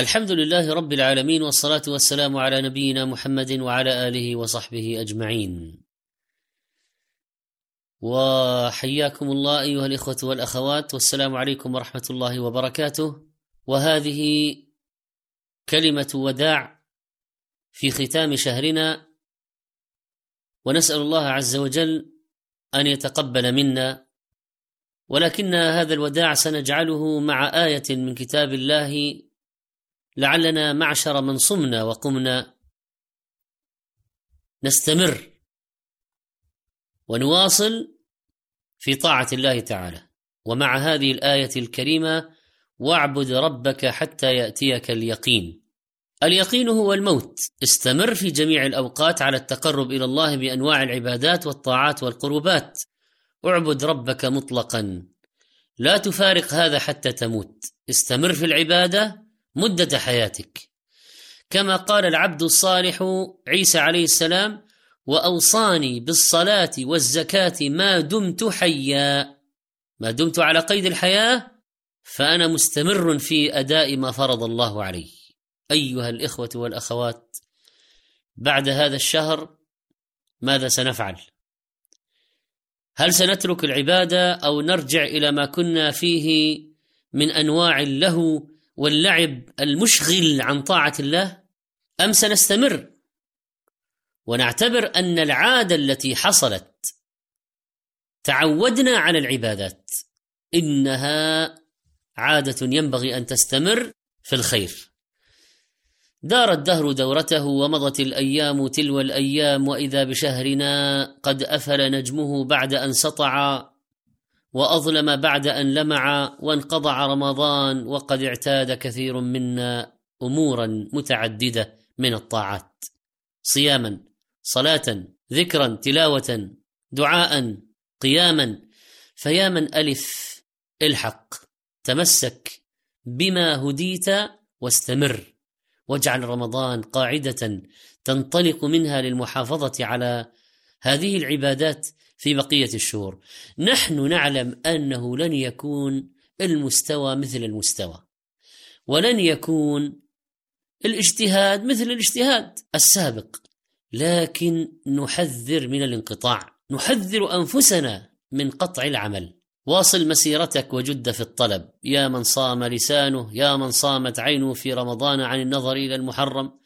الحمد لله رب العالمين والصلاة والسلام على نبينا محمد وعلى آله وصحبه أجمعين. وحياكم الله أيها الإخوة والأخوات والسلام عليكم ورحمة الله وبركاته. وهذه كلمة وداع في ختام شهرنا ونسأل الله عز وجل أن يتقبل منا ولكن هذا الوداع سنجعله مع آية من كتاب الله لعلنا معشر من صمنا وقمنا. نستمر ونواصل في طاعة الله تعالى. ومع هذه الآية الكريمة واعبد ربك حتى يأتيك اليقين. اليقين هو الموت. استمر في جميع الأوقات على التقرب إلى الله بأنواع العبادات والطاعات والقربات. اعبد ربك مطلقا. لا تفارق هذا حتى تموت. استمر في العبادة مدة حياتك. كما قال العبد الصالح عيسى عليه السلام وأوصاني بالصلاة والزكاة ما دمت حيا. ما دمت على قيد الحياة؟ فأنا مستمر في أداء ما فرض الله علي أيها الإخوة والأخوات بعد هذا الشهر ماذا سنفعل؟ هل سنترك العبادة أو نرجع إلى ما كنا فيه من أنواع اللهو واللعب المشغل عن طاعة الله أم سنستمر؟ ونعتبر أن العادة التي حصلت تعودنا على العبادات. إنها عادة ينبغي أن تستمر في الخير. دار الدهر دورته ومضت الأيام تلو الأيام وإذا بشهرنا قد أفل نجمه بعد أن سطع وأظلم بعد أن لمع وانقضع رمضان وقد اعتاد كثير منا أمورا متعددة من الطاعات. صياما صلاة ذكرا تلاوة دعاء قياما. فيا من ألف الحق تمسك بما هديت واستمر. واجعل رمضان قاعدة تنطلق منها للمحافظة على هذه العبادات في بقية الشهور. نحن نعلم أنه لن يكون المستوى مثل المستوى ولن يكون الاجتهاد مثل الاجتهاد السابق. لكن نحذر من الانقطاع نحذر أنفسنا من قطع العمل. واصل مسيرتك وجد في الطلب. يا من صام لسانه يا من صامت عينه في رمضان عن النظر إلى المحرم.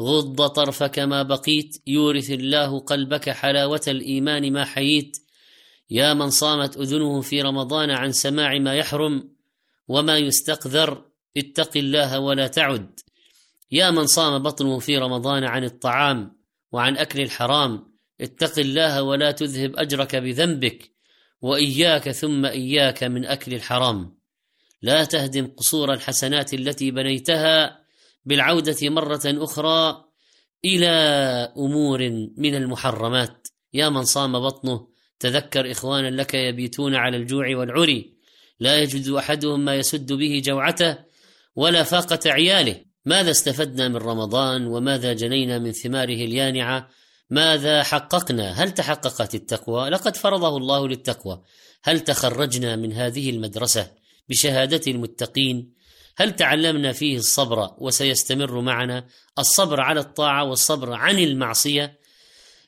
غض طرفك ما بقيت يورث الله قلبك حلاوة الإيمان ما حييت. يا من صامت اذنه في رمضان عن سماع ما يحرم وما يستقذر اتق الله ولا تعد. يا من صام بطنه في رمضان عن الطعام وعن أكل الحرام اتق الله ولا تذهب أجرك بذنبك وإياك ثم إياك من أكل الحرام. لا تهدم قصور الحسنات التي بنيتها بالعودة مرة أخرى إلى أمور من المحرمات. يا من صام بطنه تذكر إخوانا لك يبيتون على الجوع والعري. لا يجد أحدهم ما يسد به جوعته ولا فاقة عياله. ماذا استفدنا من رمضان وماذا جنينا من ثماره اليانعة؟ ماذا حققنا؟ هل تحققت التقوى؟ لقد فرضه الله للتقوى. هل تخرجنا من هذه المدرسة بشهادة المتقين؟ هل تعلمنا فيه الصبر وسيستمر معنا؟ الصبر على الطاعة والصبر عن المعصية.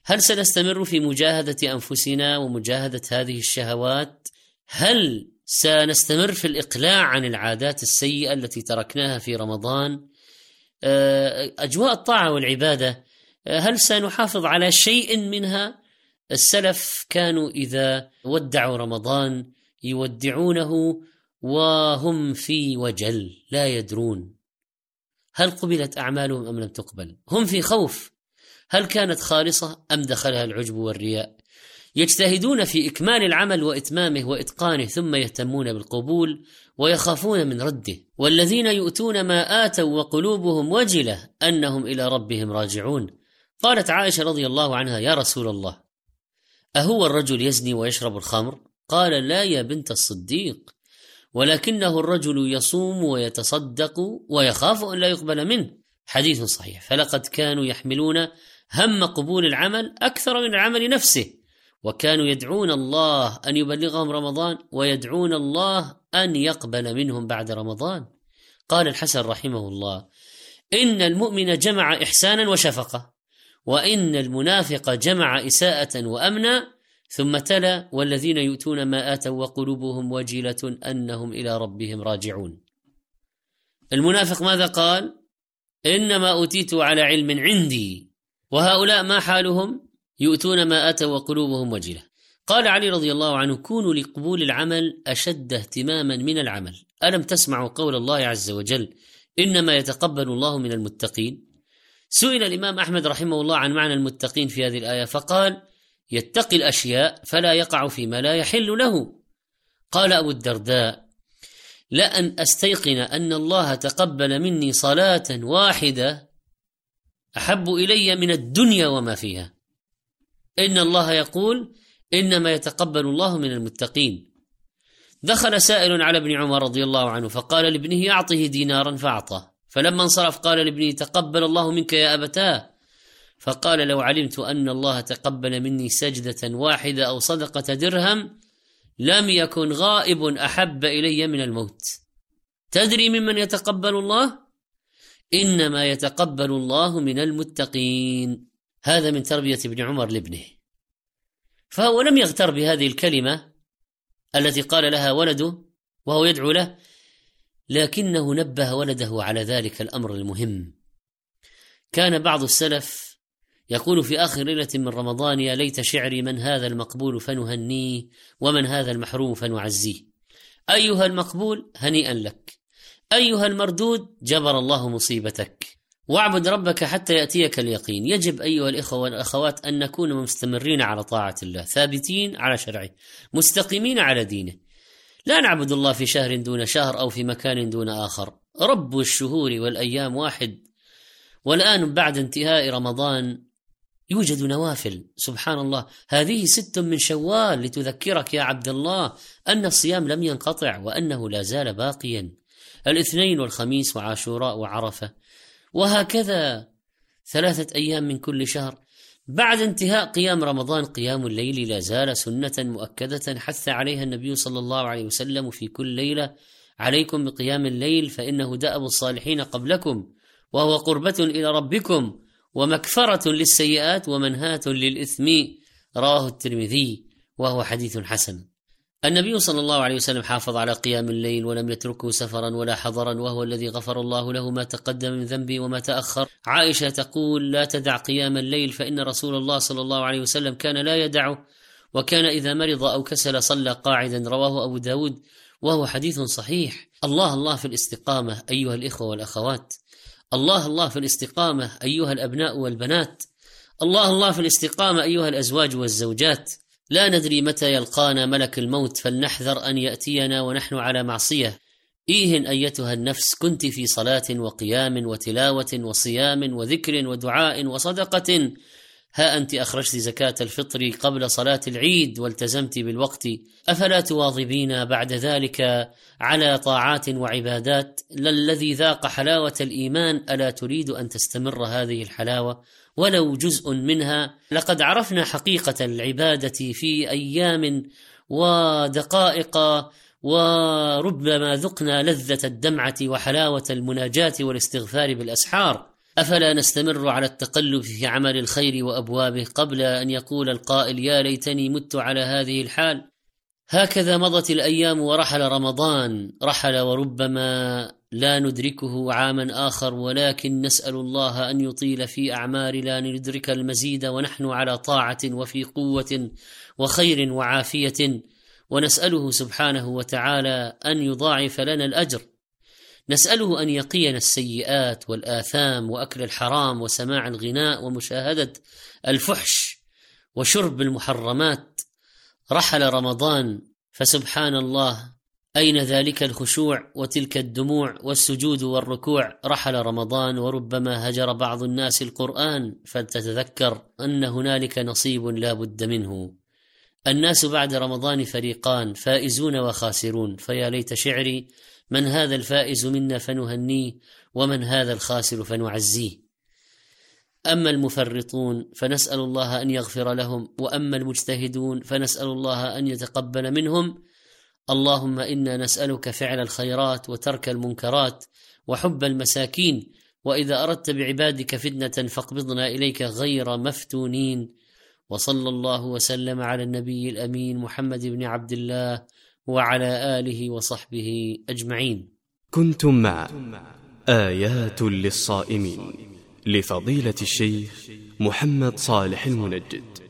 هل سنستمر في مجاهدة أنفسنا ومجاهدة هذه الشهوات؟ هل سنستمر في الإقلاع عن العادات السيئة التي تركناها في رمضان؟ آه، أجواء الطاعة والعبادة هل سنحافظ على شيء منها؟ السلف كانوا إذا ودعوا رمضان يودعونه وهم في وجل لا يدرون. هل قبلت أعمالهم أم لم تقبل؟ هم في خوف. هل كانت خالصة أم دخلها العجب والرياء؟ يجتهدون في إكمال العمل وإتمامه وإتقانه ثم يهتمون بالقبول ويخافون من رده. والذين يؤتون ما آتوا وقلوبهم وجلة أنهم إلى ربهم راجعون. قالت عائشة رضي الله عنها يا رسول الله أهو الرجل يزني ويشرب الخمر؟ قال لا يا بنت الصديق ولكنه الرجل يصوم ويتصدق ويخاف أن لا يقبل منه. حديث صحيح. فلقد كانوا يحملون هم قبول العمل أكثر من العمل نفسه وكانوا يدعون الله أن يبلغهم رمضان ويدعون الله أن يقبل منهم بعد رمضان. قال الحسن رحمه الله إن المؤمن جمع إحسانا وشفقة وإن المنافق جمع إساءة وأمنا ثم تلا والذين يؤتون ما آتوا وقلوبهم وجلة أنهم إلى ربهم راجعون. المنافق ماذا قال؟ إنما أوتيت على علم عندي وهؤلاء ما حالهم؟ يؤتون ما آتوا وقلوبهم وجلة قال علي رضي الله عنه كونوا لقبول العمل أشد اهتماما من العمل. ألم تسمعوا قول الله عز وجل إنما يتقبل الله من المتقين سئل الإمام أحمد رحمه الله عن معنى المتقين في هذه الآية فقال يتقي الأشياء فلا يقع فيما لا يحل له. قال أبو الدرداء لأن أستيقن أن الله تقبل مني صلاة واحدة أحب إلي من الدنيا وما فيها. إن الله يقول إنما يتقبل الله من المتقين. دخل سائل على ابن عمر رضي الله عنه فقال لابنه أعطه دينارا فأعطاه. فلما انصرف قال لابنه تقبل الله منك يا أبتاه. فقال لو علمت أن الله تقبل مني سجدة واحدة أو صدقة درهم لم يكن غائب أحب إلي من الموت. تدري ممن يتقبل الله؟ إنما يتقبل الله من المتقين. هذا من تربية ابن عمر لابنه. فهو لم يغتر بهذه الكلمة التي قال لها ولده وهو يدعو له لكنه نبه ولده على ذلك الأمر المهم. كان بعض السلف يقول في آخر ليلة من رمضان يا ليت شعري من هذا المقبول فنهنيه ومن هذا المحروم فنعزيه. أيها المقبول هنيئا لك. أيها المردود جبر الله مصيبتك. واعبد ربك حتى يأتيك اليقين. يجب أيها الإخوة والأخوات أن نكون مستمرين على طاعة الله ثابتين على شرعه مستقيمين على دينه. لا نعبد الله في شهر دون شهر أو في مكان دون آخر. رب الشهور والأيام واحد. والآن بعد انتهاء رمضان يوجد نوافل. سبحان الله. هذه ست من شوال لتذكرك يا عبد الله أن الصيام لم ينقطع وأنه لا زال باقيا. الاثنين والخميس وعاشوراء وعرفة. وهكذا ثلاثة أيام من كل شهر. بعد انتهاء قيام رمضان قيام الليل لا زال سنة مؤكدة حث عليها النبي صلى الله عليه وسلم في كل ليلة. عليكم بقيام الليل فإنه دأب الصالحين قبلكم وهو قربة إلى ربكم. ومكفرة للسيئات ومنهاة للإثم رواه الترمذي وهو حديث حسن. النبي صلى الله عليه وسلم حافظ على قيام الليل ولم يتركه سفرا ولا حضرا وهو الذي غفر الله له ما تقدم من ذنبه وما تأخر. عائشة تقول لا تدع قيام الليل فإن رسول الله صلى الله عليه وسلم كان لا يدعه وكان إذا مرض أو كسل صلى قاعدا. رواه أبو داود وهو حديث صحيح. الله الله في الاستقامة أيها الإخوة والأخوات. الله الله في الاستقامة أيها الأبناء والبنات. الله الله في الاستقامة أيها الأزواج والزوجات. لا ندري متى يلقانا ملك الموت فلنحذر أن يأتينا ونحن على معصية. إيهن أيتها النفس كنت في صلاة وقيام وتلاوة وصيام وذكر ودعاء وصدقة. ها أنت أخرجت زكاة الفطر قبل صلاة العيد والتزمت بالوقت. أفلا تواظبين بعد ذلك على طاعات وعبادات؟ للذي ذاق حلاوة الإيمان ألا تريد أن تستمر هذه الحلاوة؟ ولو جزء منها لقد عرفنا حقيقة العبادة في أيام ودقائق وربما ذقنا لذة الدمعة وحلاوة المناجاة والاستغفار بالأسحار. أفلا نستمر على التقلب في عمل الخير وأبوابه قبل أن يقول القائل يا ليتني مت على هذه الحال. هكذا مضت الأيام ورحل رمضان. رحل وربما لا ندركه عاما آخر ولكن نسأل الله أن يطيل في اعمارنا لندرك المزيد ونحن على طاعة وفي قوة وخير وعافية. ونسأله سبحانه وتعالى أن يضاعف لنا الأجر. نسأله أن يقينا السيئات والآثام وأكل الحرام وسماع الغناء ومشاهدة الفحش وشرب المحرمات. رحل رمضان فسبحان الله أين ذلك الخشوع وتلك الدموع والسجود والركوع؟ رحل رمضان وربما هجر بعض الناس القرآن فلتتذكر أن هنالك نصيب لا بد منه. الناس بعد رمضان فريقان فائزون وخاسرون. فيا ليت شعري من هذا الفائز منا فنهنيه ومن هذا الخاسر فنعزيه. أما المفرطون فنسأل الله أن يغفر لهم وأما المجتهدون فنسأل الله أن يتقبل منهم. اللهم إنا نسألك فعل الخيرات وترك المنكرات وحب المساكين وإذا أردت بعبادك فتنة فاقبضنا إليك غير مفتونين. وصلى الله وسلم على النبي الأمين محمد بن عبد الله وعلى آله وصحبه أجمعين. كنتم مع آيات للصائمين لفضيلة الشيخ محمد صالح المنجد.